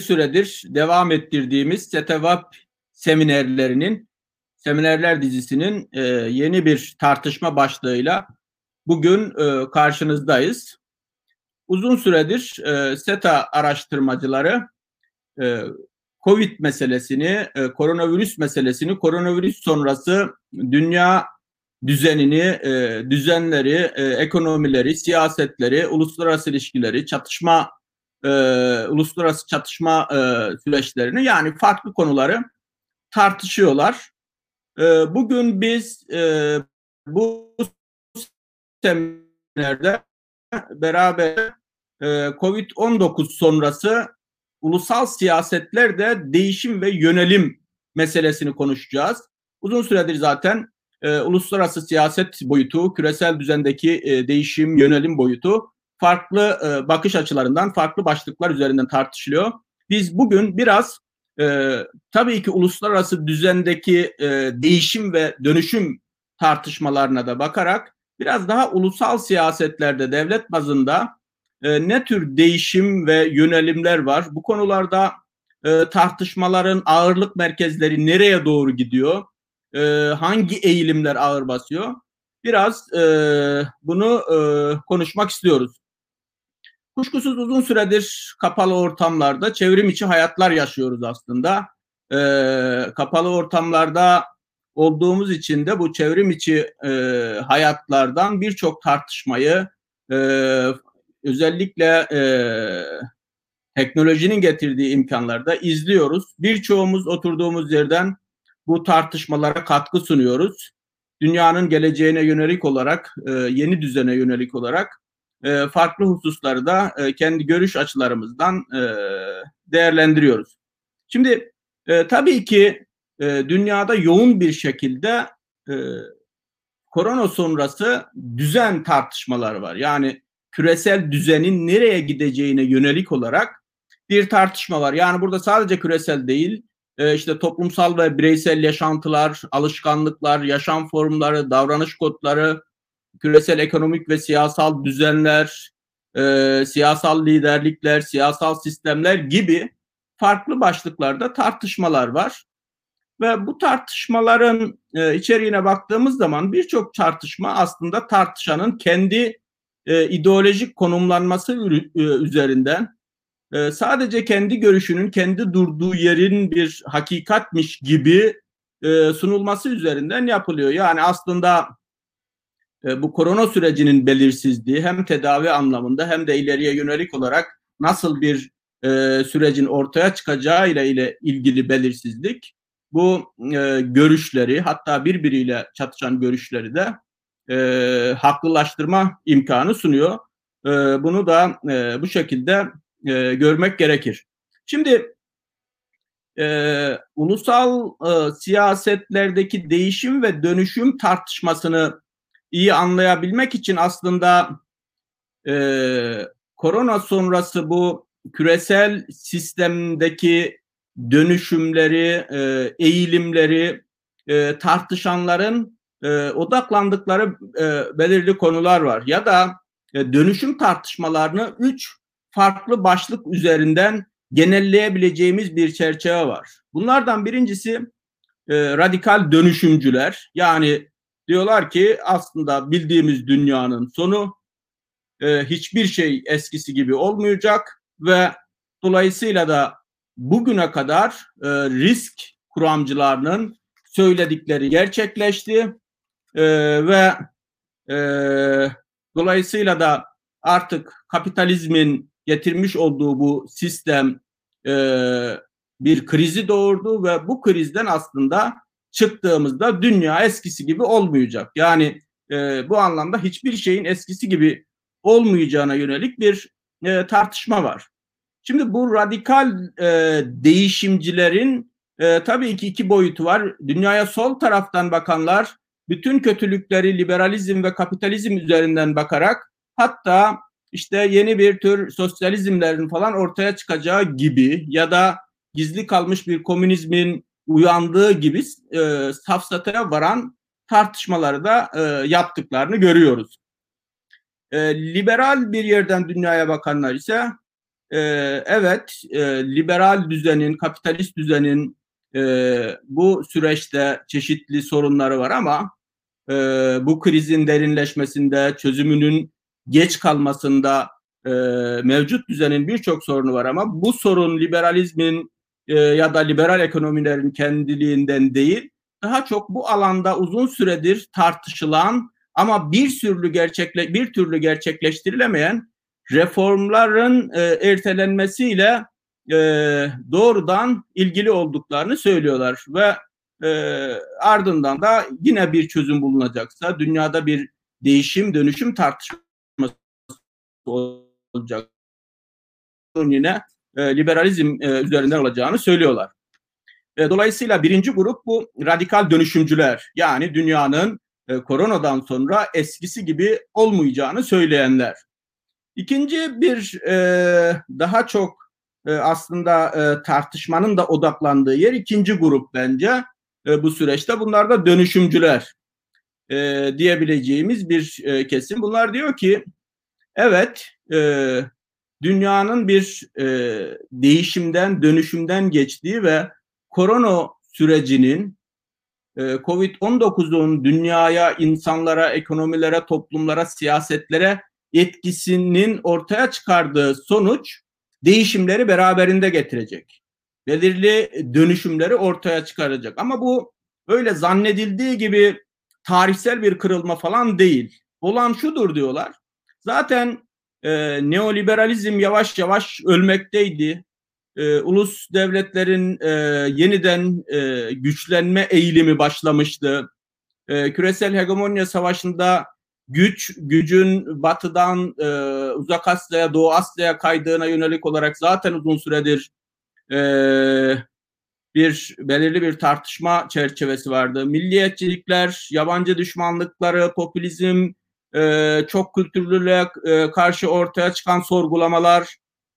süredir devam ettirdiğimiz SETEVAP seminerlerinin, seminerler dizisinin e, yeni bir tartışma başlığıyla bugün e, karşınızdayız. Uzun süredir e, SETA araştırmacıları e, COVID meselesini, e, koronavirüs meselesini, koronavirüs sonrası dünya düzenini, e, düzenleri, e, ekonomileri, siyasetleri, uluslararası ilişkileri, çatışma, e, uluslararası çatışma e, süreçlerini yani farklı konuları tartışıyorlar. E, bugün biz e, bu seminerde beraber e, COVID-19 sonrası ulusal siyasetlerde değişim ve yönelim meselesini konuşacağız. Uzun süredir zaten e, uluslararası siyaset boyutu, küresel düzendeki e, değişim, yönelim boyutu farklı e, bakış açılarından, farklı başlıklar üzerinden tartışılıyor. Biz bugün biraz e, tabii ki uluslararası düzendeki e, değişim ve dönüşüm tartışmalarına da bakarak biraz daha ulusal siyasetlerde, devlet bazında e, ne tür değişim ve yönelimler var? Bu konularda e, tartışmaların ağırlık merkezleri nereye doğru gidiyor? e, hangi eğilimler ağır basıyor? Biraz e, bunu e, konuşmak istiyoruz. Kuşkusuz uzun süredir kapalı ortamlarda çevrim içi hayatlar yaşıyoruz aslında. E, kapalı ortamlarda olduğumuz için de bu çevrim içi e, hayatlardan birçok tartışmayı e, özellikle e, teknolojinin getirdiği imkanlarda izliyoruz. Birçoğumuz oturduğumuz yerden bu tartışmalara katkı sunuyoruz. Dünyanın geleceğine yönelik olarak, e, yeni düzene yönelik olarak e, farklı hususları da e, kendi görüş açılarımızdan değerlendiriyoruz. Şimdi tabii ki dünyada yoğun bir şekilde korona sonrası düzen tartışmaları var. Yani küresel düzenin nereye gideceğine yönelik olarak bir tartışma var. Yani burada sadece küresel değil, e, işte toplumsal ve bireysel yaşantılar, alışkanlıklar, yaşam formları, davranış kodları, küresel ekonomik ve siyasal düzenler, e, siyasal liderlikler, siyasal sistemler gibi farklı başlıklarda tartışmalar var. Ve bu tartışmaların e, içeriğine baktığımız zaman birçok tartışma aslında tartışanın kendi e, ideolojik konumlanması e, üzerinden e, sadece kendi görüşünün kendi durduğu yerin bir hakikatmiş gibi e, sunulması üzerinden yapılıyor. Yani aslında e, bu korona sürecinin belirsizliği hem tedavi anlamında hem de ileriye yönelik olarak nasıl bir e, sürecin ortaya çıkacağı ile ile ilgili belirsizlik bu e, görüşleri hatta birbiriyle çatışan görüşleri de e, haklılaştırma imkanı sunuyor. E, bunu da e, bu şekilde e, görmek gerekir. Şimdi e, ulusal e, siyasetlerdeki değişim ve dönüşüm tartışmasını iyi anlayabilmek için aslında e, korona sonrası bu küresel sistemdeki dönüşümleri, e, eğilimleri e, tartışanların e, odaklandıkları e, belirli konular var. Ya da e, dönüşüm tartışmalarını üç farklı başlık üzerinden genelleyebileceğimiz bir çerçeve var. Bunlardan birincisi e, radikal dönüşümcüler. Yani diyorlar ki aslında bildiğimiz dünyanın sonu e, hiçbir şey eskisi gibi olmayacak ve dolayısıyla da bugüne kadar e, risk kuramcılarının söyledikleri gerçekleşti e, ve e, dolayısıyla da artık kapitalizmin getirmiş olduğu bu sistem e, bir krizi doğurdu ve bu krizden aslında çıktığımızda dünya eskisi gibi olmayacak. Yani e, bu anlamda hiçbir şeyin eskisi gibi olmayacağına yönelik bir e, tartışma var. Şimdi bu radikal e, değişimcilerin e, tabii ki iki boyutu var. Dünyaya sol taraftan bakanlar bütün kötülükleri liberalizm ve kapitalizm üzerinden bakarak hatta işte yeni bir tür sosyalizmlerin falan ortaya çıkacağı gibi ya da gizli kalmış bir komünizmin uyandığı gibi e, safsataya varan tartışmaları da e, yaptıklarını görüyoruz. E, liberal bir yerden dünyaya bakanlar ise e, evet e, liberal düzenin, kapitalist düzenin e, bu süreçte çeşitli sorunları var ama e, bu krizin derinleşmesinde, çözümünün geç kalmasında e, mevcut düzenin birçok sorunu var ama bu sorun liberalizmin e, ya da liberal ekonomilerin kendiliğinden değil, daha çok bu alanda uzun süredir tartışılan ama bir türlü gerçekle bir türlü gerçekleştirilemeyen reformların e, ertelenmesiyle e, doğrudan ilgili olduklarını söylüyorlar ve e, ardından da yine bir çözüm bulunacaksa dünyada bir değişim dönüşüm tartışması olacak. Yine e, liberalizm e, üzerinden olacağını söylüyorlar. E, dolayısıyla birinci grup bu radikal dönüşümcüler. Yani dünyanın e, koronadan sonra eskisi gibi olmayacağını söyleyenler. İkinci bir e, daha çok e, aslında e, tartışmanın da odaklandığı yer ikinci grup bence e, bu süreçte. Bunlar da dönüşümcüler e, diyebileceğimiz bir e, kesim. Bunlar diyor ki evet e, dünyanın bir e, değişimden, dönüşümden geçtiği ve korona sürecinin e, Covid-19'un dünyaya, insanlara, ekonomilere, toplumlara, siyasetlere etkisinin ortaya çıkardığı sonuç değişimleri beraberinde getirecek. Belirli dönüşümleri ortaya çıkaracak. Ama bu öyle zannedildiği gibi tarihsel bir kırılma falan değil. Olan şudur diyorlar. Zaten e, neoliberalizm yavaş yavaş ölmekteydi. E, ulus devletlerin e, yeniden e, güçlenme eğilimi başlamıştı. E, küresel hegemonya savaşında güç, gücün batıdan e, uzak Asya'ya, Doğu Asya'ya kaydığına yönelik olarak zaten uzun süredir e, bir belirli bir tartışma çerçevesi vardı. Milliyetçilikler, yabancı düşmanlıkları, popülizm, e, çok kültürlülüğe e, karşı ortaya çıkan sorgulamalar,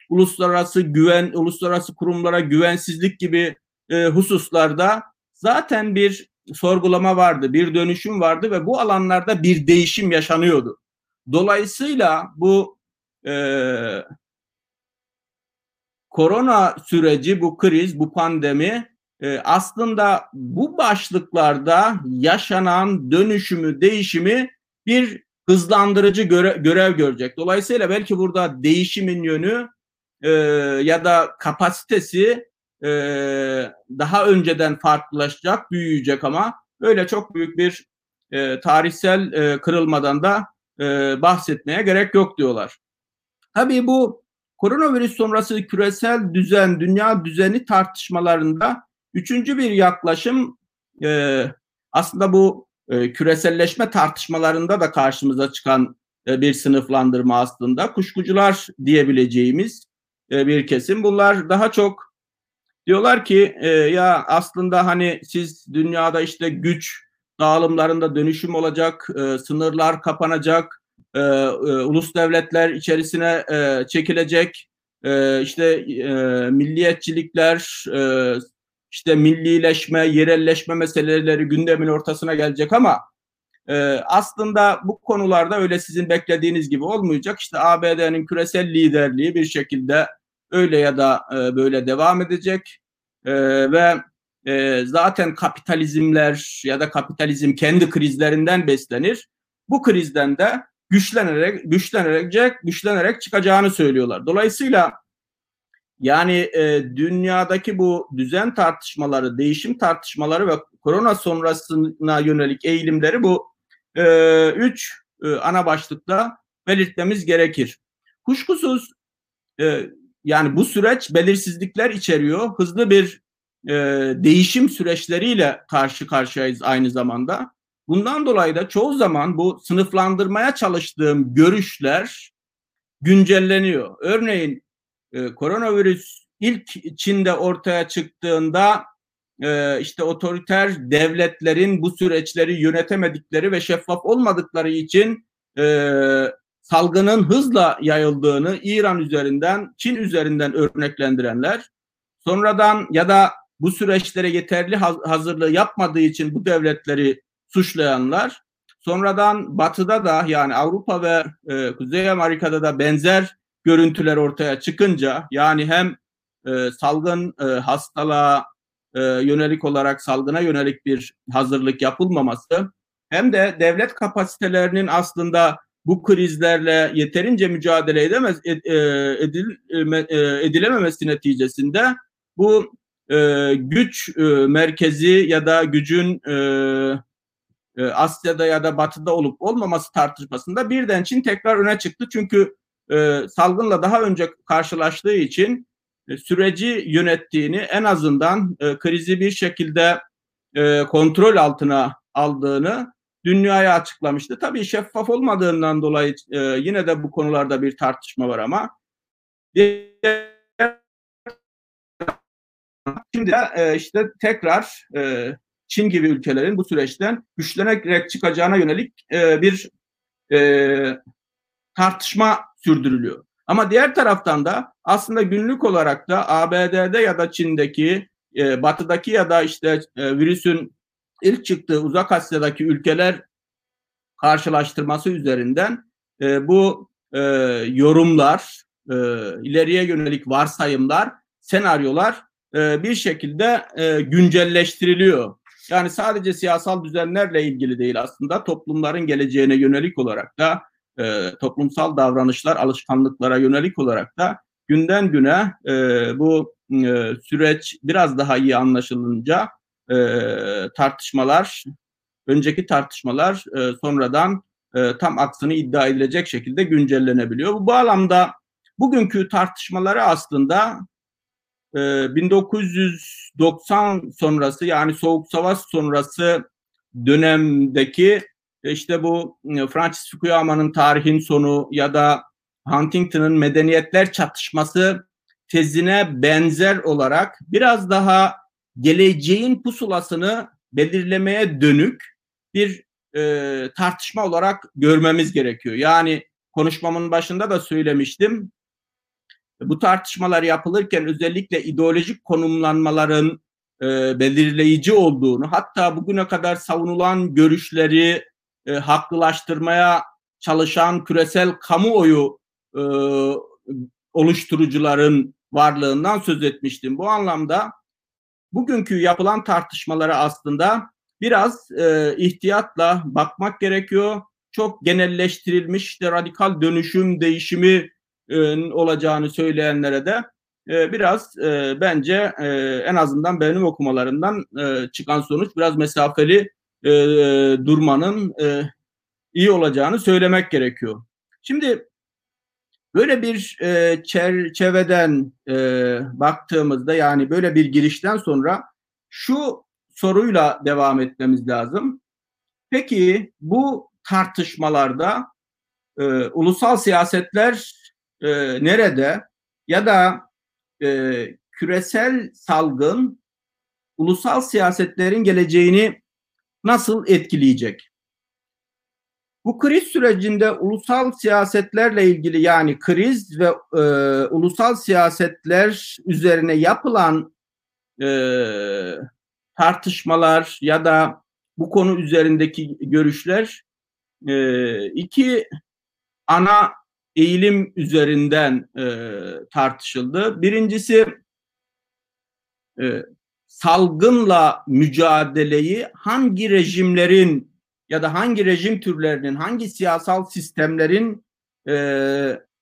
uluslararası güven, uluslararası kurumlara güvensizlik gibi e, hususlarda zaten bir sorgulama vardı, bir dönüşüm vardı ve bu alanlarda bir değişim yaşanıyordu. Dolayısıyla bu e, korona süreci, bu kriz, bu pandemi e, aslında bu başlıklarda yaşanan dönüşümü, değişimi bir hızlandırıcı göre, görev görecek. Dolayısıyla belki burada değişimin yönü e, ya da kapasitesi e, daha önceden farklılaşacak, büyüyecek ama öyle çok büyük bir e, tarihsel e, kırılmadan da e, bahsetmeye gerek yok diyorlar. Tabii bu koronavirüs sonrası küresel düzen, dünya düzeni tartışmalarında üçüncü bir yaklaşım e, aslında bu e, küreselleşme tartışmalarında da karşımıza çıkan e, bir sınıflandırma aslında. Kuşkucular diyebileceğimiz e, bir kesim. Bunlar daha çok diyorlar ki ya aslında hani siz dünyada işte güç dağılımlarında dönüşüm olacak, sınırlar kapanacak, ulus devletler içerisine çekilecek, işte milliyetçilikler, işte millileşme, yerelleşme meseleleri gündemin ortasına gelecek ama e, aslında bu konularda öyle sizin beklediğiniz gibi olmayacak. İşte ABD'nin küresel liderliği bir şekilde öyle ya da e, böyle devam edecek e, ve e, zaten kapitalizmler ya da kapitalizm kendi krizlerinden beslenir. Bu krizden de güçlenerek güçlenerek güçlenerek çıkacağını söylüyorlar. Dolayısıyla yani e, dünyadaki bu düzen tartışmaları, değişim tartışmaları ve korona sonrasına yönelik eğilimleri bu e, üç e, ana başlıkta belirtmemiz gerekir. Kuşkusuz e, yani bu süreç belirsizlikler içeriyor. Hızlı bir e, değişim süreçleriyle karşı karşıyayız aynı zamanda. Bundan dolayı da çoğu zaman bu sınıflandırmaya çalıştığım görüşler güncelleniyor. Örneğin e, koronavirüs ilk Çin'de ortaya çıktığında e, işte otoriter devletlerin bu süreçleri yönetemedikleri ve şeffaf olmadıkları için e, salgının hızla yayıldığını İran üzerinden, Çin üzerinden örneklendirenler, sonradan ya da bu süreçlere yeterli hazırlığı yapmadığı için bu devletleri suçlayanlar, sonradan Batı'da da yani Avrupa ve e, Kuzey Amerika'da da benzer görüntüler ortaya çıkınca yani hem e, salgın e, hastalığa e, yönelik olarak salgına yönelik bir hazırlık yapılmaması hem de devlet kapasitelerinin aslında bu krizlerle yeterince mücadele edemez ed, e, edil, e, edilememesi neticesinde bu e, güç e, merkezi ya da gücün e, e, Asya'da ya da Batı'da olup olmaması tartışmasında birden Çin tekrar öne çıktı. Çünkü e, salgınla daha önce karşılaştığı için e, süreci yönettiğini en azından e, krizi bir şekilde e, kontrol altına aldığını dünyaya açıklamıştı. Tabii şeffaf olmadığından dolayı e, yine de bu konularda bir tartışma var ama şimdi de e, işte tekrar e, Çin gibi ülkelerin bu süreçten güçlenerek çıkacağına yönelik e, bir e, tartışma sürdürülüyor. Ama diğer taraftan da aslında günlük olarak da ABD'de ya da Çin'deki, e, Batı'daki ya da işte e, virüsün ilk çıktığı Uzak Asya'daki ülkeler karşılaştırması üzerinden e, bu e, yorumlar, e, ileriye yönelik varsayımlar, senaryolar e, bir şekilde e, güncelleştiriliyor. Yani sadece siyasal düzenlerle ilgili değil aslında toplumların geleceğine yönelik olarak da e, toplumsal davranışlar, alışkanlıklara yönelik olarak da günden güne e, bu e, süreç biraz daha iyi anlaşılınca e, tartışmalar, önceki tartışmalar e, sonradan e, tam aksını iddia edilecek şekilde güncellenebiliyor. Bu bağlamda bugünkü tartışmaları aslında 1990 sonrası yani Soğuk Savaş sonrası dönemdeki işte bu Francis Fukuyama'nın tarihin sonu ya da Huntington'ın medeniyetler çatışması tezine benzer olarak biraz daha geleceğin pusulasını belirlemeye dönük bir e, tartışma olarak görmemiz gerekiyor. Yani konuşmamın başında da söylemiştim bu tartışmalar yapılırken özellikle ideolojik konumlanmaların e, belirleyici olduğunu hatta bugüne kadar savunulan görüşleri e, haklılaştırmaya çalışan küresel kamuoyu e, oluşturucuların varlığından söz etmiştim. Bu anlamda bugünkü yapılan tartışmalara aslında biraz e, ihtiyatla bakmak gerekiyor. Çok genelleştirilmiş işte radikal dönüşüm, değişimi e, olacağını söyleyenlere de e, biraz e, bence e, en azından benim okumalarımdan e, çıkan sonuç biraz mesafeli e, durmanın e, iyi olacağını söylemek gerekiyor. Şimdi böyle bir e, çerçeveden e, baktığımızda yani böyle bir girişten sonra şu soruyla devam etmemiz lazım. Peki bu tartışmalarda e, ulusal siyasetler e, nerede ya da e, küresel salgın ulusal siyasetlerin geleceğini nasıl etkileyecek? Bu kriz sürecinde ulusal siyasetlerle ilgili yani kriz ve e, ulusal siyasetler üzerine yapılan e, tartışmalar ya da bu konu üzerindeki görüşler e, iki ana eğilim üzerinden e, tartışıldı. Birincisi e, salgınla mücadeleyi hangi rejimlerin ya da hangi rejim türlerinin, hangi siyasal sistemlerin e,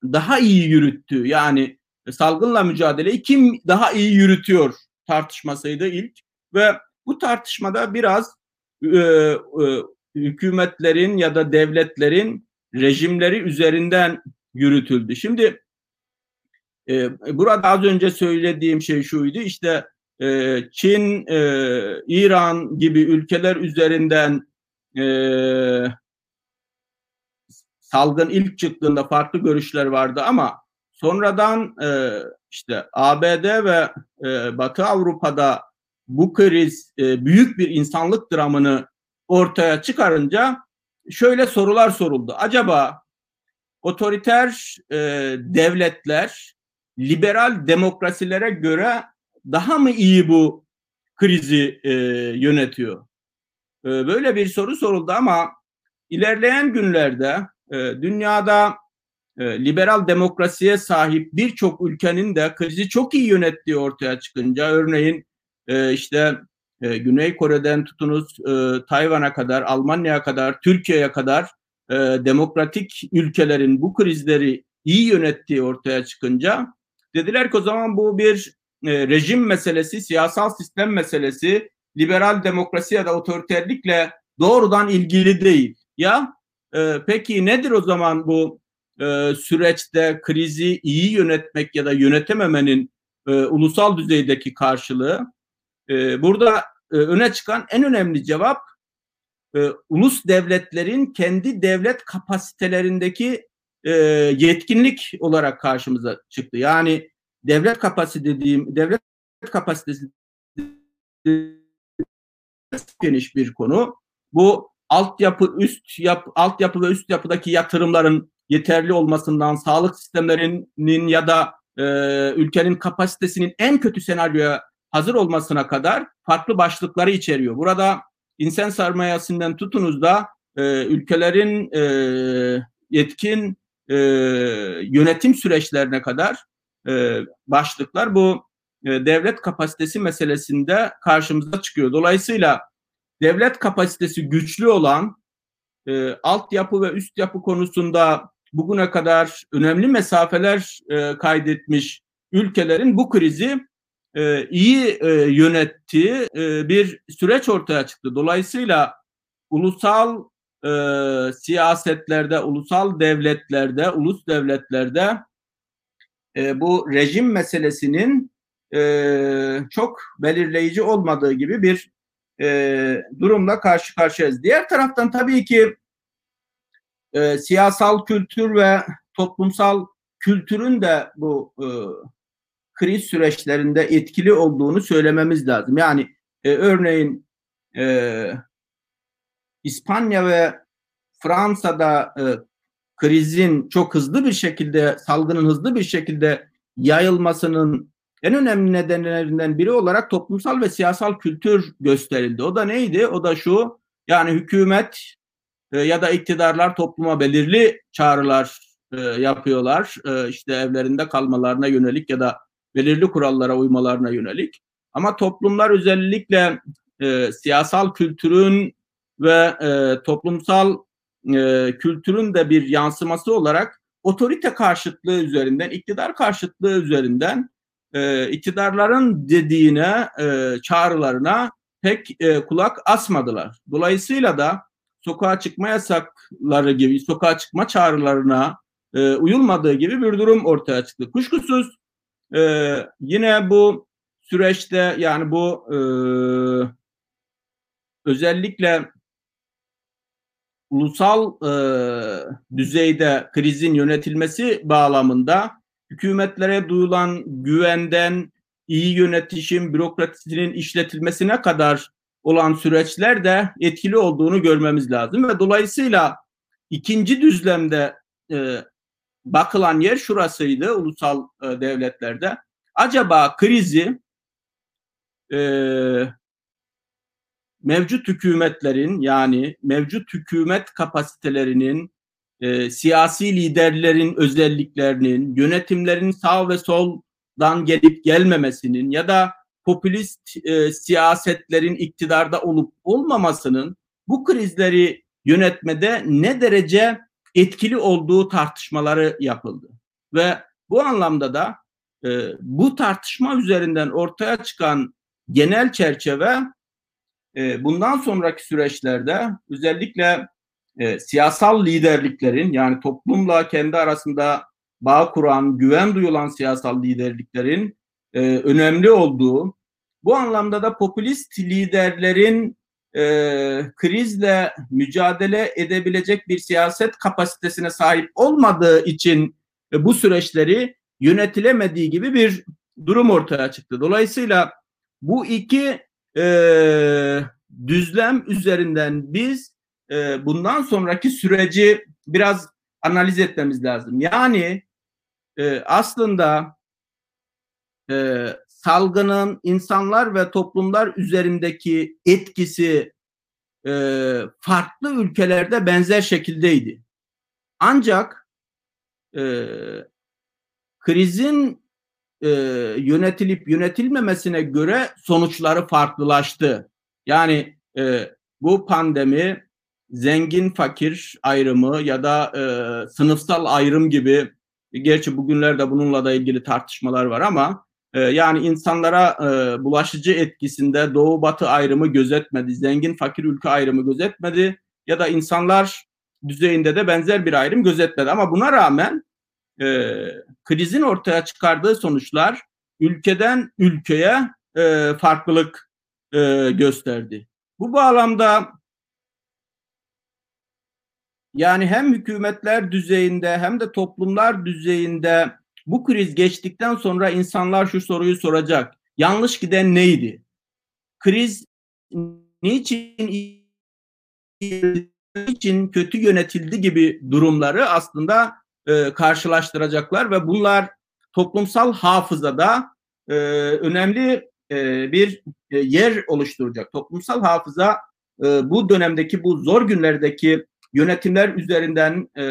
daha iyi yürüttüğü yani salgınla mücadeleyi kim daha iyi yürütüyor tartışmasıydı ilk ve bu tartışmada biraz e, e, hükümetlerin ya da devletlerin rejimleri üzerinden yürütüldü. Şimdi e, burada az önce söylediğim şey şuydu işte e, Çin, e, İran gibi ülkeler üzerinden e, salgın ilk çıktığında farklı görüşler vardı ama sonradan e, işte ABD ve Batı Avrupa'da bu kriz büyük bir insanlık dramını ortaya çıkarınca şöyle sorular soruldu. Acaba otoriter devletler liberal demokrasilere göre daha mı iyi bu krizi e, yönetiyor? E, böyle bir soru soruldu ama ilerleyen günlerde e, dünyada e, liberal demokrasiye sahip birçok ülkenin de krizi çok iyi yönettiği ortaya çıkınca örneğin e, işte e, Güney Kore'den tutunuz e, Tayvan'a kadar, Almanya'ya kadar, Türkiye'ye kadar e, demokratik ülkelerin bu krizleri iyi yönettiği ortaya çıkınca dediler ki o zaman bu bir e, rejim meselesi, siyasal sistem meselesi, liberal demokrasi ya da otoriterlikle doğrudan ilgili değil. Ya e, peki nedir o zaman bu e, süreçte krizi iyi yönetmek ya da yönetememenin e, ulusal düzeydeki karşılığı? E, burada e, öne çıkan en önemli cevap e, ulus devletlerin kendi devlet kapasitelerindeki e, yetkinlik olarak karşımıza çıktı. Yani devlet kapasite dediğim devlet kapasitesi geniş bir konu. Bu altyapı üst yap altyapı ve üst yapıdaki yatırımların yeterli olmasından sağlık sistemlerinin ya da e, ülkenin kapasitesinin en kötü senaryoya hazır olmasına kadar farklı başlıkları içeriyor. Burada insan sermayesinden tutunuz da e, ülkelerin e, yetkin e, yönetim süreçlerine kadar e, başlıklar bu e, devlet kapasitesi meselesinde karşımıza çıkıyor. Dolayısıyla devlet kapasitesi güçlü olan e, altyapı ve üst yapı konusunda bugüne kadar önemli mesafeler e, kaydetmiş ülkelerin bu krizi e, iyi e, yönettiği e, bir süreç ortaya çıktı. Dolayısıyla ulusal e, siyasetlerde, ulusal devletlerde, ulus devletlerde e, bu rejim meselesinin e, çok belirleyici olmadığı gibi bir e, durumla karşı karşıyayız. Diğer taraftan tabii ki e, siyasal kültür ve toplumsal kültürün de bu e, kriz süreçlerinde etkili olduğunu söylememiz lazım. Yani e, örneğin e, İspanya ve Fransa'da e, krizin çok hızlı bir şekilde, salgının hızlı bir şekilde yayılmasının en önemli nedenlerinden biri olarak toplumsal ve siyasal kültür gösterildi. O da neydi? O da şu, yani hükümet e, ya da iktidarlar topluma belirli çağrılar e, yapıyorlar. E, işte evlerinde kalmalarına yönelik ya da belirli kurallara uymalarına yönelik. Ama toplumlar özellikle e, siyasal kültürün ve e, toplumsal e, kültürün de bir yansıması olarak otorite karşıtlığı üzerinden, iktidar karşıtlığı üzerinden e, iktidarların dediğine, e, çağrılarına pek e, kulak asmadılar. Dolayısıyla da sokağa çıkma yasakları gibi, sokağa çıkma çağrılarına e, uyulmadığı gibi bir durum ortaya çıktı. Kuşkusuz e, yine bu süreçte yani bu e, özellikle ulusal e, düzeyde krizin yönetilmesi bağlamında hükümetlere duyulan güvenden iyi yönetişim bürokrasinin işletilmesine kadar olan süreçler de etkili olduğunu görmemiz lazım ve dolayısıyla ikinci düzlemde e, bakılan yer şurasıydı ulusal e, devletlerde. Acaba krizi e, mevcut hükümetlerin yani mevcut hükümet kapasitelerinin e, siyasi liderlerin özelliklerinin, yönetimlerin sağ ve soldan gelip gelmemesinin ya da popülist e, siyasetlerin iktidarda olup olmamasının bu krizleri yönetmede ne derece etkili olduğu tartışmaları yapıldı. Ve bu anlamda da e, bu tartışma üzerinden ortaya çıkan genel çerçeve e, bundan sonraki süreçlerde özellikle e, siyasal liderliklerin yani toplumla kendi arasında bağ kuran, güven duyulan siyasal liderliklerin e, önemli olduğu, bu anlamda da popülist liderlerin e, krizle mücadele edebilecek bir siyaset kapasitesine sahip olmadığı için e, bu süreçleri yönetilemediği gibi bir durum ortaya çıktı. Dolayısıyla bu iki e, düzlem üzerinden biz e, bundan sonraki süreci biraz analiz etmemiz lazım. Yani e, aslında e, salgının insanlar ve toplumlar üzerindeki etkisi e, farklı ülkelerde benzer şekildeydi. Ancak e, krizin e, yönetilip yönetilmemesine göre sonuçları farklılaştı. Yani e, bu pandemi zengin fakir ayrımı ya da e, sınıfsal ayrım gibi gerçi bugünlerde bununla da ilgili tartışmalar var ama e, yani insanlara e, bulaşıcı etkisinde doğu batı ayrımı gözetmedi, zengin fakir ülke ayrımı gözetmedi ya da insanlar düzeyinde de benzer bir ayrım gözetmedi ama buna rağmen e, krizin ortaya çıkardığı sonuçlar ülkeden ülkeye e, farklılık e, gösterdi. Bu bağlamda yani hem hükümetler düzeyinde hem de toplumlar düzeyinde bu kriz geçtikten sonra insanlar şu soruyu soracak. Yanlış giden neydi? Kriz niçin için kötü yönetildi gibi durumları aslında e, karşılaştıracaklar ve bunlar toplumsal hafızada e, önemli e, bir e, yer oluşturacak. Toplumsal hafıza e, bu dönemdeki bu zor günlerdeki yönetimler üzerinden e,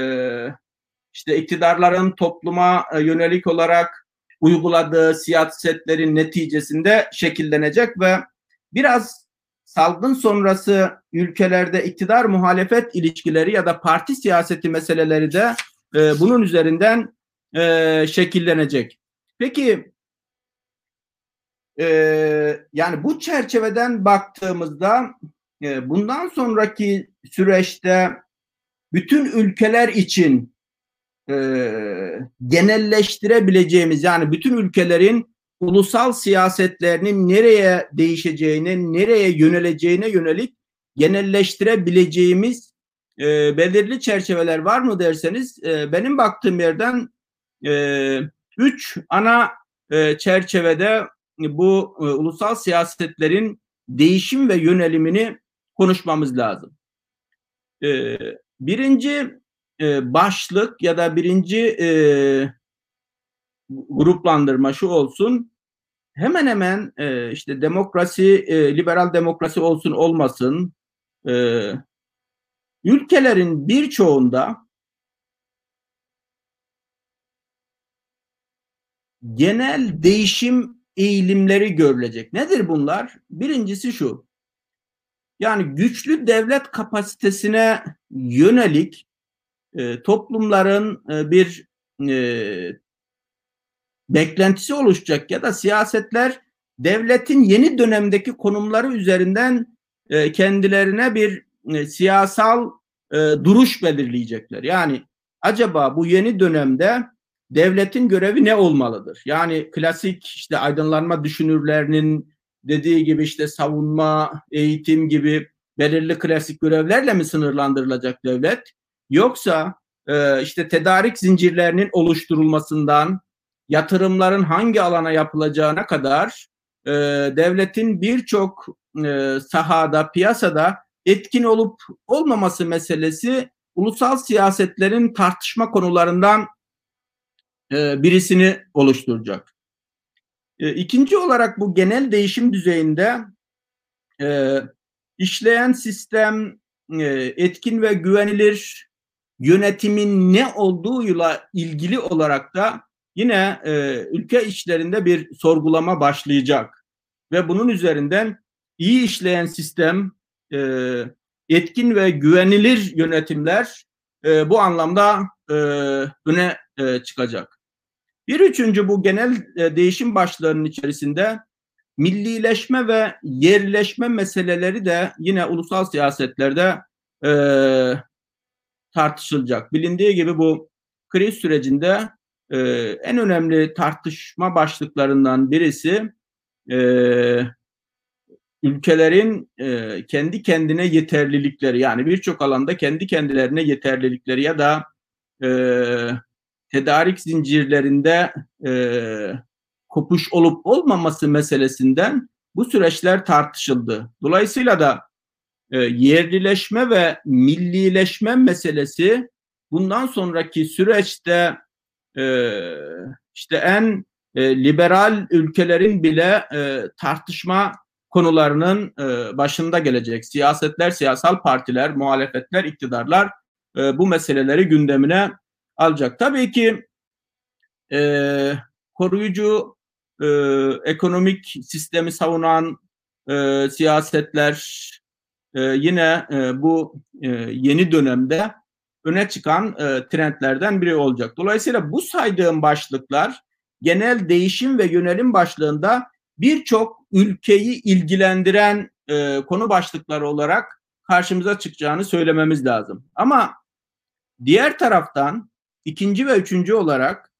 işte iktidarların topluma e, yönelik olarak uyguladığı siyasetlerin neticesinde şekillenecek ve biraz salgın sonrası ülkelerde iktidar muhalefet ilişkileri ya da parti siyaseti meseleleri de e, bunun üzerinden e, şekillenecek. Peki e, yani bu çerçeveden baktığımızda e, bundan sonraki süreçte bütün ülkeler için e, genelleştirebileceğimiz yani bütün ülkelerin ulusal siyasetlerinin nereye değişeceğine, nereye yöneleceğine yönelik genelleştirebileceğimiz e, belirli çerçeveler var mı derseniz e, benim baktığım yerden e, üç ana e, çerçevede bu e, ulusal siyasetlerin değişim ve yönelimini konuşmamız lazım. E, birinci e, başlık ya da birinci e, gruplandırma şu olsun. Hemen hemen e, işte demokrasi, e, liberal demokrasi olsun olmasın, e, ülkelerin birçoğunda genel değişim eğilimleri görülecek. Nedir bunlar? Birincisi şu. Yani güçlü devlet kapasitesine yönelik e, toplumların e, bir e, beklentisi oluşacak ya da siyasetler devletin yeni dönemdeki konumları üzerinden e, kendilerine bir e, siyasal e, duruş belirleyecekler. Yani acaba bu yeni dönemde devletin görevi ne olmalıdır? Yani klasik işte aydınlanma düşünürlerinin dediği gibi işte savunma, eğitim gibi belirli klasik görevlerle mi sınırlandırılacak devlet? Yoksa e, işte tedarik zincirlerinin oluşturulmasından yatırımların hangi alana yapılacağına kadar e, devletin birçok e, sahada, piyasada etkin olup olmaması meselesi ulusal siyasetlerin tartışma konularından e, birisini oluşturacak. E, ikinci olarak bu genel değişim düzeyinde e, işleyen sistem e, etkin ve güvenilir yönetimin ne olduğuyla ilgili olarak da yine ülke işlerinde bir sorgulama başlayacak ve bunun üzerinden iyi işleyen sistem e, etkin ve güvenilir yönetimler e, bu anlamda e, öne e, çıkacak. Bir üçüncü bu genel e, değişim başlarının içerisinde millileşme ve yerleşme meseleleri de yine ulusal siyasetlerde e, tartışılacak. Bilindiği gibi bu kriz sürecinde e, en önemli tartışma başlıklarından birisi e, ülkelerin e, kendi kendine yeterlilikleri yani birçok alanda kendi kendilerine yeterlilikleri ya da e, tedarik zincirlerinde e, kopuş olup olmaması meselesinden bu süreçler tartışıldı. Dolayısıyla da e, yerlileşme ve millileşme meselesi bundan sonraki süreçte e, işte en e, liberal ülkelerin bile e, tartışma konularının e, başında gelecek. Siyasetler, siyasal partiler, muhalefetler, iktidarlar e, bu meseleleri gündemine alacak. Tabii ki e, koruyucu e, ekonomik sistemi savunan e, siyasetler e, yine e, bu e, yeni dönemde öne çıkan e, trendlerden biri olacak. Dolayısıyla bu saydığım başlıklar genel değişim ve yönelim başlığında birçok ülkeyi ilgilendiren e, konu başlıkları olarak karşımıza çıkacağını söylememiz lazım. Ama diğer taraftan ikinci ve üçüncü olarak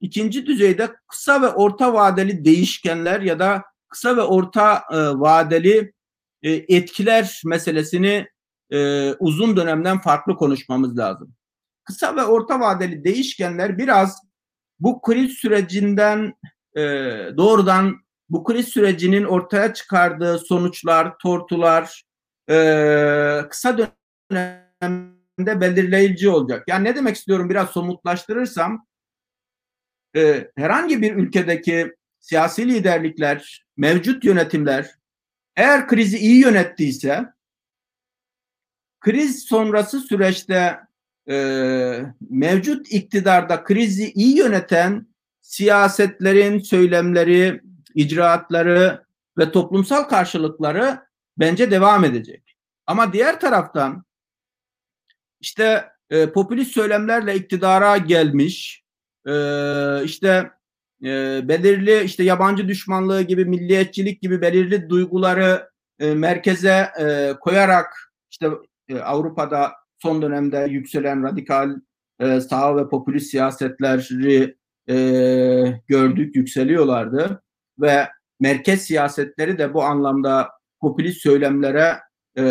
ikinci düzeyde kısa ve orta vadeli değişkenler ya da kısa ve orta e, vadeli e, etkiler meselesini e, uzun dönemden farklı konuşmamız lazım. Kısa ve orta vadeli değişkenler biraz bu kriz sürecinden e, doğrudan bu kriz sürecinin ortaya çıkardığı sonuçlar, tortular e, kısa dönemde belirleyici olacak. Yani ne demek istiyorum biraz somutlaştırırsam e, herhangi bir ülkedeki siyasi liderlikler, mevcut yönetimler eğer krizi iyi yönettiyse kriz sonrası süreçte e, mevcut iktidarda krizi iyi yöneten siyasetlerin söylemleri, icraatları ve toplumsal karşılıkları bence devam edecek. Ama diğer taraftan işte e, popülist söylemlerle iktidara gelmiş, e, işte e, belirli işte yabancı düşmanlığı gibi, milliyetçilik gibi belirli duyguları e, merkeze e, koyarak işte e, Avrupa'da son dönemde yükselen radikal e, sağ ve popülist siyasetleri e, gördük, yükseliyorlardı ve merkez siyasetleri de bu anlamda popülist söylemlere e,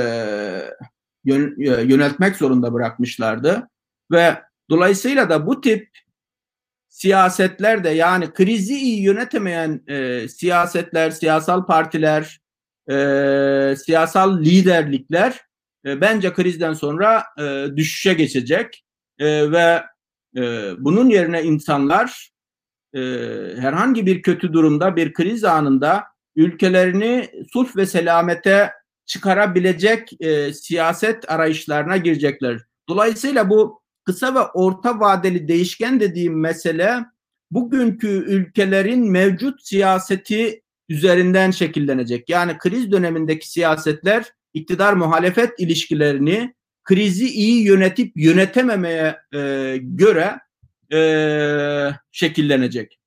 e, yöneltmek zorunda bırakmışlardı. Ve dolayısıyla da bu tip siyasetler de yani krizi iyi yönetemeyen e, siyasetler, siyasal partiler, e, siyasal liderlikler e, bence krizden sonra e, düşüşe geçecek. E, ve e, bunun yerine insanlar e, herhangi bir kötü durumda, bir kriz anında ülkelerini sulh ve selamete çıkarabilecek e, siyaset arayışlarına girecekler. Dolayısıyla bu kısa ve orta vadeli değişken dediğim mesele bugünkü ülkelerin mevcut siyaseti üzerinden şekillenecek. Yani kriz dönemindeki siyasetler iktidar muhalefet ilişkilerini krizi iyi yönetip yönetememeye e, göre e, şekillenecek.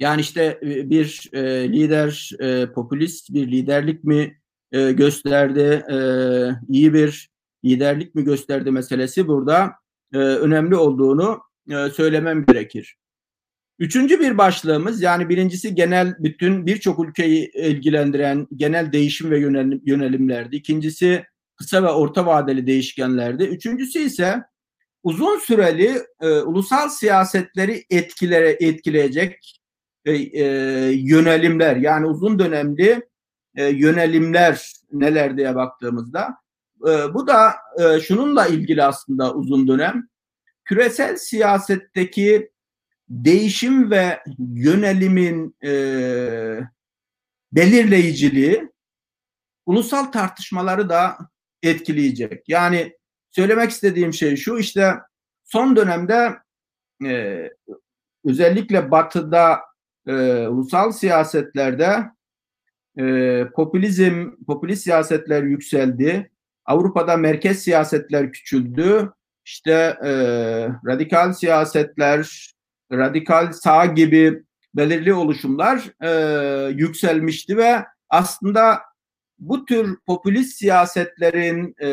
Yani işte e, bir e, lider e, popülist bir liderlik mi e, gösterdi, e, iyi bir liderlik mi gösterdi meselesi burada e, önemli olduğunu e, söylemem gerekir. Üçüncü bir başlığımız yani birincisi genel bütün birçok ülkeyi ilgilendiren genel değişim ve yönelim, yönelimlerdi. İkincisi kısa ve orta vadeli değişkenlerdi. Üçüncüsü ise uzun süreli e, ulusal siyasetleri etkilere etkileyecek e, e, yönelimler yani uzun dönemli e, yönelimler neler diye baktığımızda e, bu da e, şununla ilgili aslında uzun dönem küresel siyasetteki değişim ve yönelimin e, belirleyiciliği ulusal tartışmaları da etkileyecek. Yani söylemek istediğim şey şu işte son dönemde e, özellikle batıda e, ulusal siyasetlerde e, popülizm, popülist siyasetler yükseldi. Avrupa'da merkez siyasetler küçüldü. İşte e, radikal siyasetler, radikal sağ gibi belirli oluşumlar e, yükselmişti ve aslında bu tür popülist siyasetlerin, e,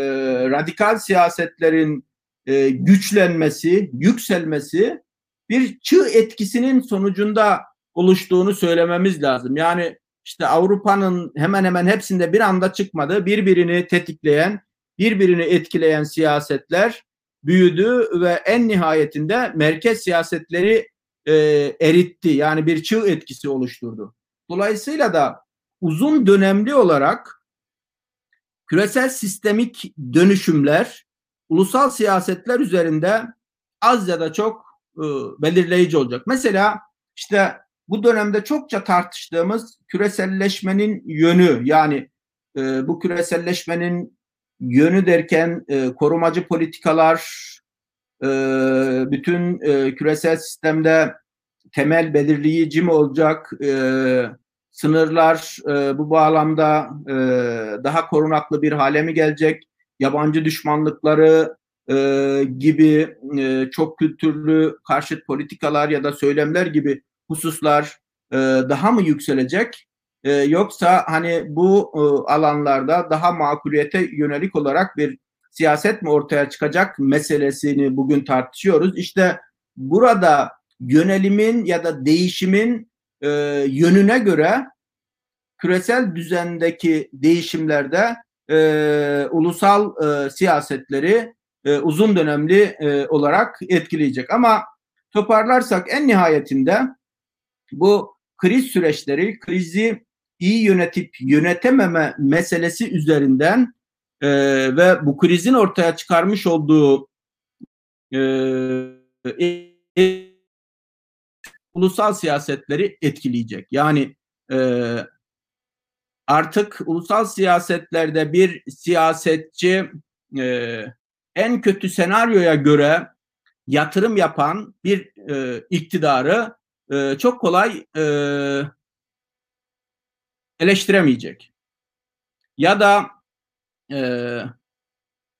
radikal siyasetlerin e, güçlenmesi, yükselmesi bir çığ etkisinin sonucunda oluştuğunu söylememiz lazım. Yani işte Avrupa'nın hemen hemen hepsinde bir anda çıkmadı. Birbirini tetikleyen, birbirini etkileyen siyasetler büyüdü ve en nihayetinde merkez siyasetleri e, eritti. Yani bir çığ etkisi oluşturdu. Dolayısıyla da uzun dönemli olarak küresel sistemik dönüşümler ulusal siyasetler üzerinde az ya da çok e, belirleyici olacak. Mesela işte bu dönemde çokça tartıştığımız küreselleşmenin yönü yani e, bu küreselleşmenin yönü derken e, korumacı politikalar, e, bütün e, küresel sistemde temel belirleyici mi olacak? E, sınırlar e, bu bağlamda e, daha korunaklı bir hale mi gelecek? Yabancı düşmanlıkları e, gibi e, çok kültürlü karşıt politikalar ya da söylemler gibi hususlar e, daha mı yükselecek? E, yoksa hani bu e, alanlarda daha makuliyete yönelik olarak bir siyaset mi ortaya çıkacak meselesini bugün tartışıyoruz. İşte burada yönelimin ya da değişimin e, yönüne göre küresel düzendeki değişimlerde e, ulusal e, siyasetleri e, uzun dönemli e, olarak etkileyecek. Ama toparlarsak en nihayetinde bu kriz süreçleri, krizi iyi yönetip yönetememe meselesi üzerinden e, ve bu krizin ortaya çıkarmış olduğu e, ulusal siyasetleri etkileyecek. Yani e, artık ulusal siyasetlerde bir siyasetçi e, en kötü senaryoya göre yatırım yapan bir e, iktidarı e, çok kolay e, eleştiremeyecek. Ya da e,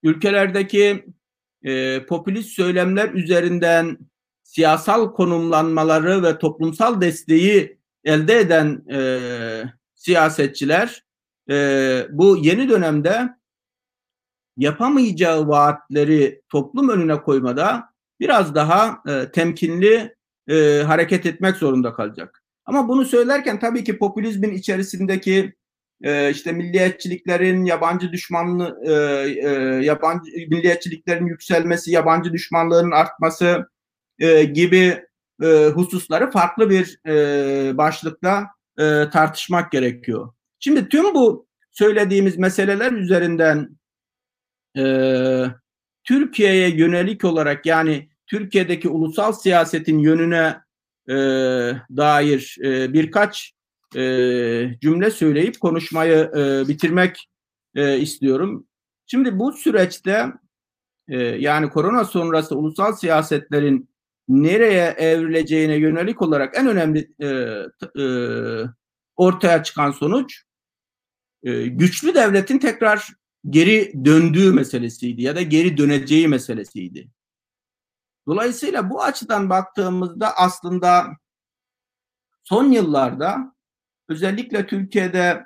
ülkelerdeki e, popülist söylemler üzerinden siyasal konumlanmaları ve toplumsal desteği elde eden e, siyasetçiler e, bu yeni dönemde yapamayacağı vaatleri toplum önüne koymada biraz daha e, temkinli e, hareket etmek zorunda kalacak. Ama bunu söylerken tabii ki popülizmin içerisindeki e, işte milliyetçiliklerin yabancı düşmanlığı e, e, yabancı milliyetçiliklerin yükselmesi, yabancı düşmanlığının artması e, gibi e, hususları farklı bir e, başlıkta e, tartışmak gerekiyor. Şimdi tüm bu söylediğimiz meseleler üzerinden e, Türkiye'ye yönelik olarak yani Türkiye'deki ulusal siyasetin yönüne e, dair e, birkaç e, cümle söyleyip konuşmayı e, bitirmek e, istiyorum. Şimdi bu süreçte e, yani korona sonrası ulusal siyasetlerin nereye evrileceğine yönelik olarak en önemli e, e, ortaya çıkan sonuç e, güçlü devletin tekrar geri döndüğü meselesiydi ya da geri döneceği meselesiydi. Dolayısıyla bu açıdan baktığımızda aslında son yıllarda özellikle Türkiye'de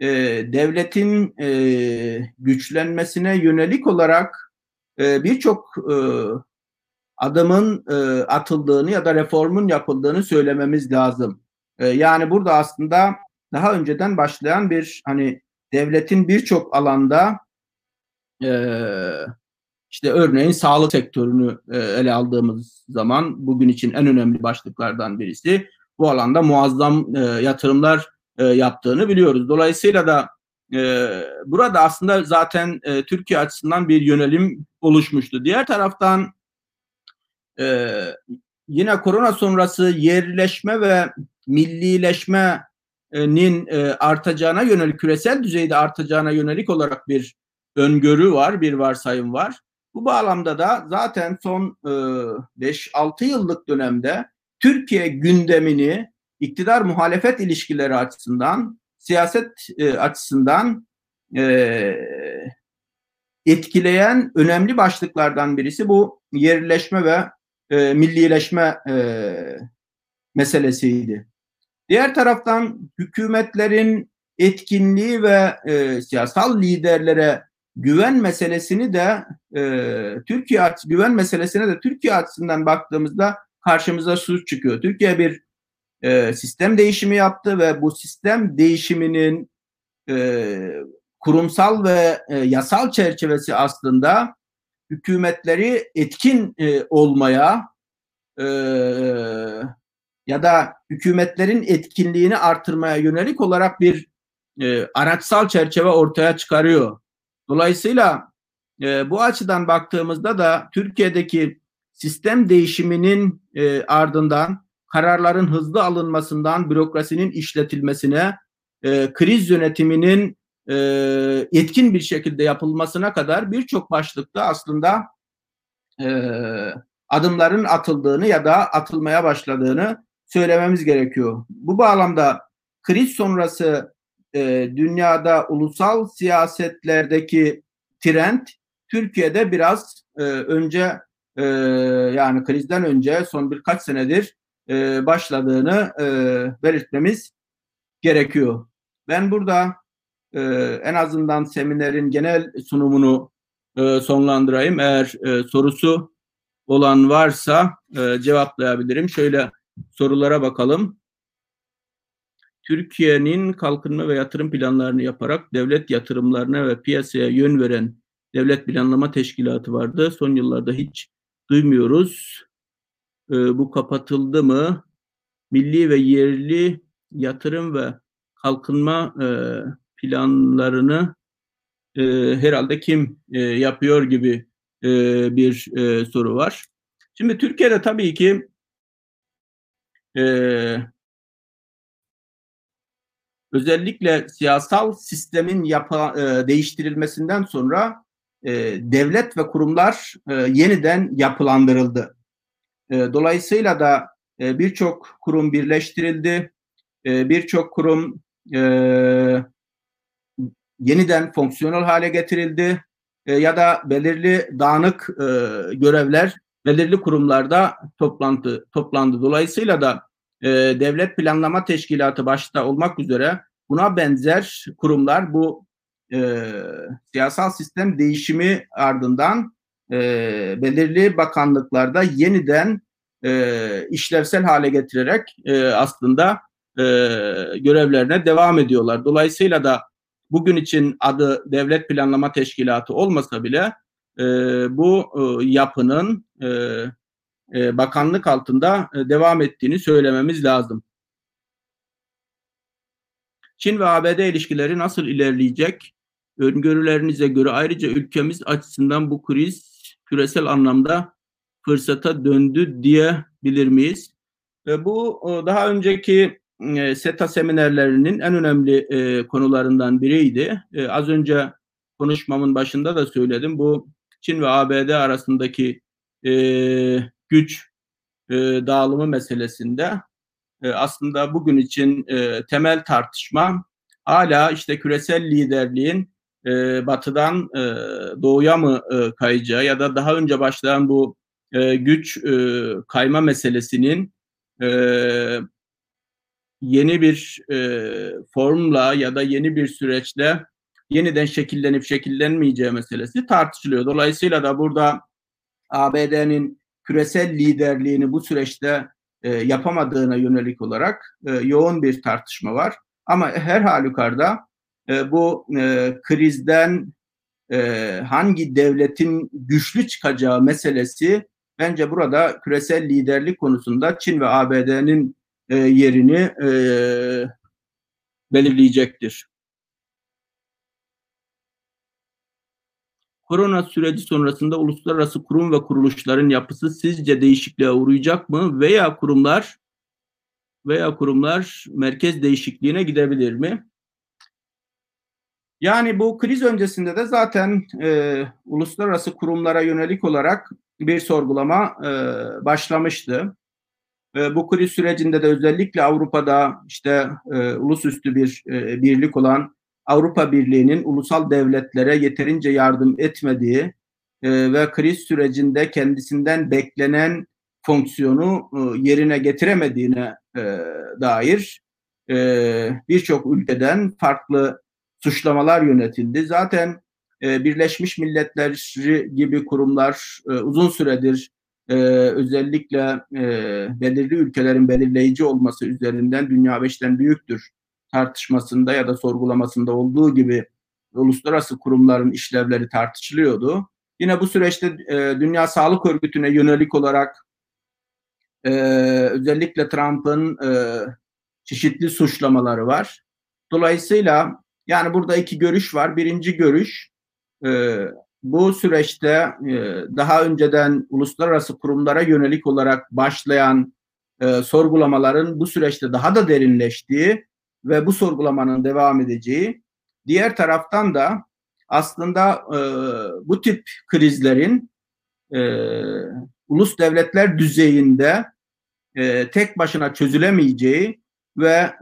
e, devletin e, güçlenmesine yönelik olarak e, birçok e, adımın e, atıldığını ya da reformun yapıldığını söylememiz lazım. E, yani burada aslında daha önceden başlayan bir hani devletin birçok alanda e, işte örneğin sağlık sektörünü e, ele aldığımız zaman bugün için en önemli başlıklardan birisi bu alanda muazzam e, yatırımlar e, yaptığını biliyoruz. Dolayısıyla da e, burada aslında zaten e, Türkiye açısından bir yönelim oluşmuştu. Diğer taraftan e, yine korona sonrası yerleşme ve millileşmenin e, artacağına yönelik küresel düzeyde artacağına yönelik olarak bir öngörü var, bir varsayım var. Bu bağlamda da zaten son e, 5-6 yıllık dönemde Türkiye gündemini iktidar muhalefet ilişkileri açısından, siyaset e, açısından e, etkileyen önemli başlıklardan birisi bu yerleşme ve e, millileşme e, meselesiydi. Diğer taraftan hükümetlerin etkinliği ve e, siyasal liderlere güven meselesini de e, Türkiye güven meselesine de Türkiye açısından baktığımızda karşımıza suç çıkıyor. Türkiye bir e, sistem değişimi yaptı ve bu sistem değişiminin e, kurumsal ve e, yasal çerçevesi aslında hükümetleri etkin e, olmaya e, ya da hükümetlerin etkinliğini artırmaya yönelik olarak bir e, araçsal çerçeve ortaya çıkarıyor. Dolayısıyla e, bu açıdan baktığımızda da Türkiye'deki sistem değişiminin e, ardından kararların hızlı alınmasından bürokrasinin işletilmesine, e, kriz yönetiminin e, etkin bir şekilde yapılmasına kadar birçok başlıkta aslında e, adımların atıldığını ya da atılmaya başladığını söylememiz gerekiyor. Bu bağlamda kriz sonrası e, dünyada ulusal siyasetlerdeki trend Türkiye'de biraz e, önce e, yani krizden önce son birkaç senedir e, başladığını e, belirtmemiz gerekiyor. Ben burada e, en azından seminerin genel sunumunu e, sonlandırayım. Eğer e, sorusu olan varsa e, cevaplayabilirim. Şöyle sorulara bakalım. Türkiye'nin kalkınma ve yatırım planlarını yaparak devlet yatırımlarına ve piyasaya yön veren devlet planlama teşkilatı vardı. Son yıllarda hiç duymuyoruz. E, bu kapatıldı mı? Milli ve yerli yatırım ve kalkınma e, planlarını e, herhalde kim e, yapıyor gibi e, bir e, soru var. Şimdi Türkiye'de tabii ki e, özellikle siyasal sistemin yapa, e, değiştirilmesinden sonra e, devlet ve kurumlar e, yeniden yapılandırıldı. E, dolayısıyla da e, birçok kurum birleştirildi, e, birçok kurum e, yeniden fonksiyonel hale getirildi e, ya da belirli dağınık e, görevler belirli kurumlarda toplantı toplandı. Dolayısıyla da e, devlet planlama teşkilatı başta olmak üzere buna benzer kurumlar bu e, siyasal sistem değişimi ardından e, belirli bakanlıklarda yeniden e, işlevsel hale getirerek e, aslında e, görevlerine devam ediyorlar. Dolayısıyla da bugün için adı Devlet Planlama Teşkilatı olmasa bile e, bu e, yapının e, e, bakanlık altında e, devam ettiğini söylememiz lazım. Çin ve ABD ilişkileri nasıl ilerleyecek? Öngörülerinize göre ayrıca ülkemiz açısından bu kriz küresel anlamda fırsata döndü diyebilir miyiz? E, bu daha önceki e, SETA seminerlerinin en önemli e, konularından biriydi. E, az önce konuşmamın başında da söyledim. Bu Çin ve ABD arasındaki e, güç e, dağılımı meselesinde e, aslında bugün için e, temel tartışma hala işte küresel liderliğin e, batıdan e, doğuya mı e, kayacağı ya da daha önce başlayan bu e, güç e, kayma meselesinin e, yeni bir e, formla ya da yeni bir süreçle yeniden şekillenip şekillenmeyeceği meselesi tartışılıyor. Dolayısıyla da burada ABD'nin küresel liderliğini bu süreçte e, yapamadığına yönelik olarak e, yoğun bir tartışma var. Ama her halükarda e, bu e, krizden e, hangi devletin güçlü çıkacağı meselesi bence burada küresel liderlik konusunda Çin ve ABD'nin e, yerini e, belirleyecektir. Korona süreci sonrasında uluslararası kurum ve kuruluşların yapısı sizce değişikliğe uğrayacak mı veya kurumlar veya kurumlar merkez değişikliğine gidebilir mi? Yani bu kriz öncesinde de zaten e, uluslararası kurumlara yönelik olarak bir sorgulama e, başlamıştı. Bu kriz sürecinde de özellikle Avrupa'da işte e, ulusüstü bir e, birlik olan Avrupa Birliği'nin ulusal devletlere yeterince yardım etmediği e, ve kriz sürecinde kendisinden beklenen fonksiyonu e, yerine getiremediğine e, dair e, birçok ülkeden farklı suçlamalar yönetildi. Zaten e, Birleşmiş Milletler gibi kurumlar e, uzun süredir e, özellikle e, belirli ülkelerin belirleyici olması üzerinden dünya beşten büyüktür tartışmasında ya da sorgulamasında olduğu gibi uluslararası kurumların işlevleri tartışılıyordu. Yine bu süreçte e, Dünya Sağlık Örgütü'ne yönelik olarak e, özellikle Trump'ın e, çeşitli suçlamaları var. Dolayısıyla yani burada iki görüş var. Birinci görüş e, bu süreçte e, daha önceden uluslararası kurumlara yönelik olarak başlayan e, sorgulamaların bu süreçte daha da derinleştiği ve bu sorgulamanın devam edeceği. Diğer taraftan da aslında e, bu tip krizlerin ulus devletler düzeyinde tek başına çözülemeyeceği ve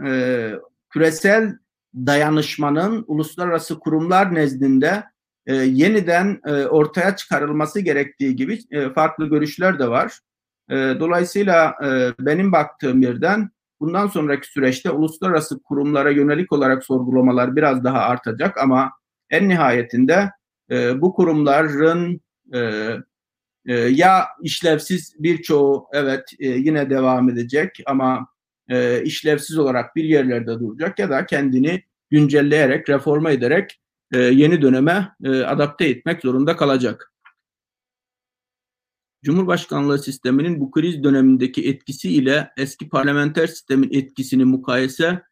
küresel dayanışmanın uluslararası kurumlar nezdinde e, yeniden e, ortaya çıkarılması gerektiği gibi e, farklı görüşler de var. E, dolayısıyla e, benim baktığım yerden bundan sonraki süreçte uluslararası kurumlara yönelik olarak sorgulamalar biraz daha artacak ama en nihayetinde e, bu kurumların e, e, ya işlevsiz birçoğu evet e, yine devam edecek ama e, işlevsiz olarak bir yerlerde duracak ya da kendini güncelleyerek, reforma ederek e, yeni döneme e, adapte etmek zorunda kalacak. Cumhurbaşkanlığı sisteminin bu kriz dönemindeki etkisi ile eski parlamenter sistemin etkisini mukayese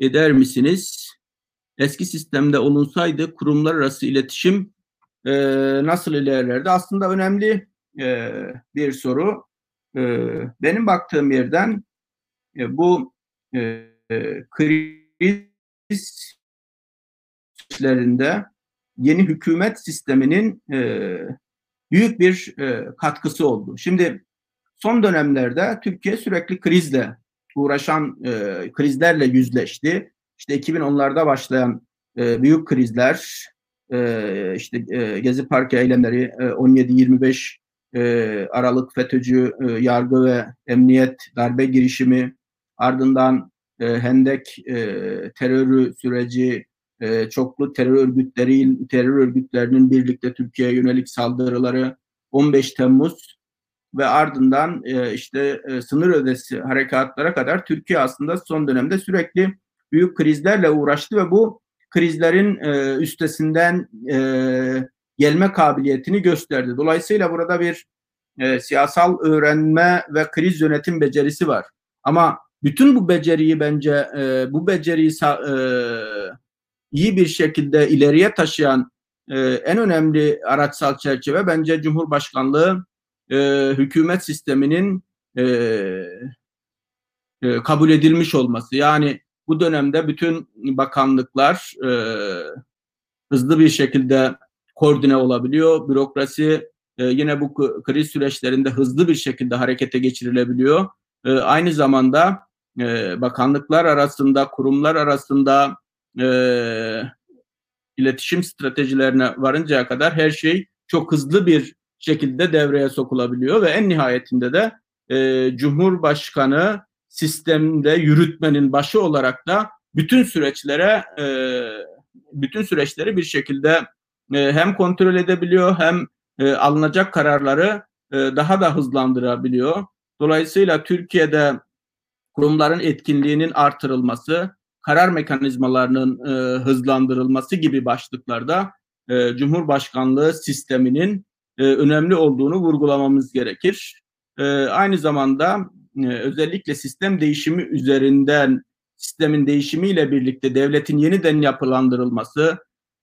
eder misiniz? Eski sistemde olunsaydı kurumlar arası iletişim e, nasıl ilerlerdi? Aslında önemli e, bir soru. E, benim baktığım yerden e, bu e, kriz süreçlerinde yeni hükümet sisteminin e, büyük bir e, katkısı oldu. Şimdi son dönemlerde Türkiye sürekli krizle uğraşan e, krizlerle yüzleşti. İşte 2010'larda başlayan e, büyük krizler, e, işte e, Gezi Parkı eylemleri, e, 17-25 e, Aralık FETÖ'cü e, yargı ve emniyet darbe girişimi, ardından e, Hendek e, terörü süreci, e, çoklu terör örgütleri terör örgütlerinin birlikte Türkiye'ye yönelik saldırıları 15 Temmuz ve ardından e, işte e, sınır ödesi harekatlara kadar Türkiye aslında son dönemde sürekli büyük krizlerle uğraştı ve bu krizlerin e, üstesinden e, gelme kabiliyetini gösterdi. Dolayısıyla burada bir e, siyasal öğrenme ve kriz yönetim becerisi var. Ama bütün bu beceriyi bence e, bu beceriyi e, iyi bir şekilde ileriye taşıyan e, en önemli araçsal çerçeve bence Cumhurbaşkanlığı e, hükümet sisteminin e, e, kabul edilmiş olması. Yani bu dönemde bütün bakanlıklar e, hızlı bir şekilde koordine olabiliyor. Bürokrasi e, yine bu kriz süreçlerinde hızlı bir şekilde harekete geçirilebiliyor. E, aynı zamanda e, bakanlıklar arasında, kurumlar arasında e, iletişim stratejilerine varıncaya kadar her şey çok hızlı bir şekilde devreye sokulabiliyor ve en nihayetinde de e, Cumhurbaşkanı sistemde yürütmenin başı olarak da bütün süreçlere e, bütün süreçleri bir şekilde e, hem kontrol edebiliyor hem e, alınacak kararları e, daha da hızlandırabiliyor. Dolayısıyla Türkiye'de kurumların etkinliğinin artırılması, karar mekanizmalarının e, hızlandırılması gibi başlıklarda e, Cumhurbaşkanlığı sisteminin e, önemli olduğunu vurgulamamız gerekir. E, aynı zamanda e, özellikle sistem değişimi üzerinden sistemin değişimiyle birlikte devletin yeniden yapılandırılması,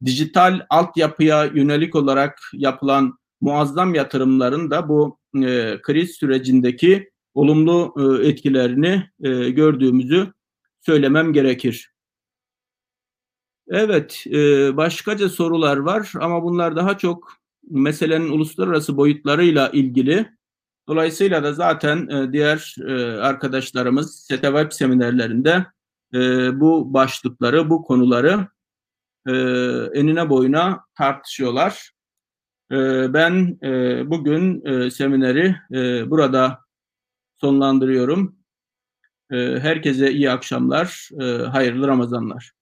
dijital altyapıya yönelik olarak yapılan muazzam yatırımların da bu e, kriz sürecindeki olumlu e, etkilerini e, gördüğümüzü söylemem gerekir. Evet, e, başkaca sorular var ama bunlar daha çok meselenin uluslararası boyutlarıyla ilgili. Dolayısıyla da zaten e, diğer e, arkadaşlarımız SETE Web seminerlerinde e, bu başlıkları, bu konuları e, enine boyuna tartışıyorlar. E, ben e, bugün e, semineri e, burada sonlandırıyorum. Herkese iyi akşamlar, hayırlı Ramazanlar.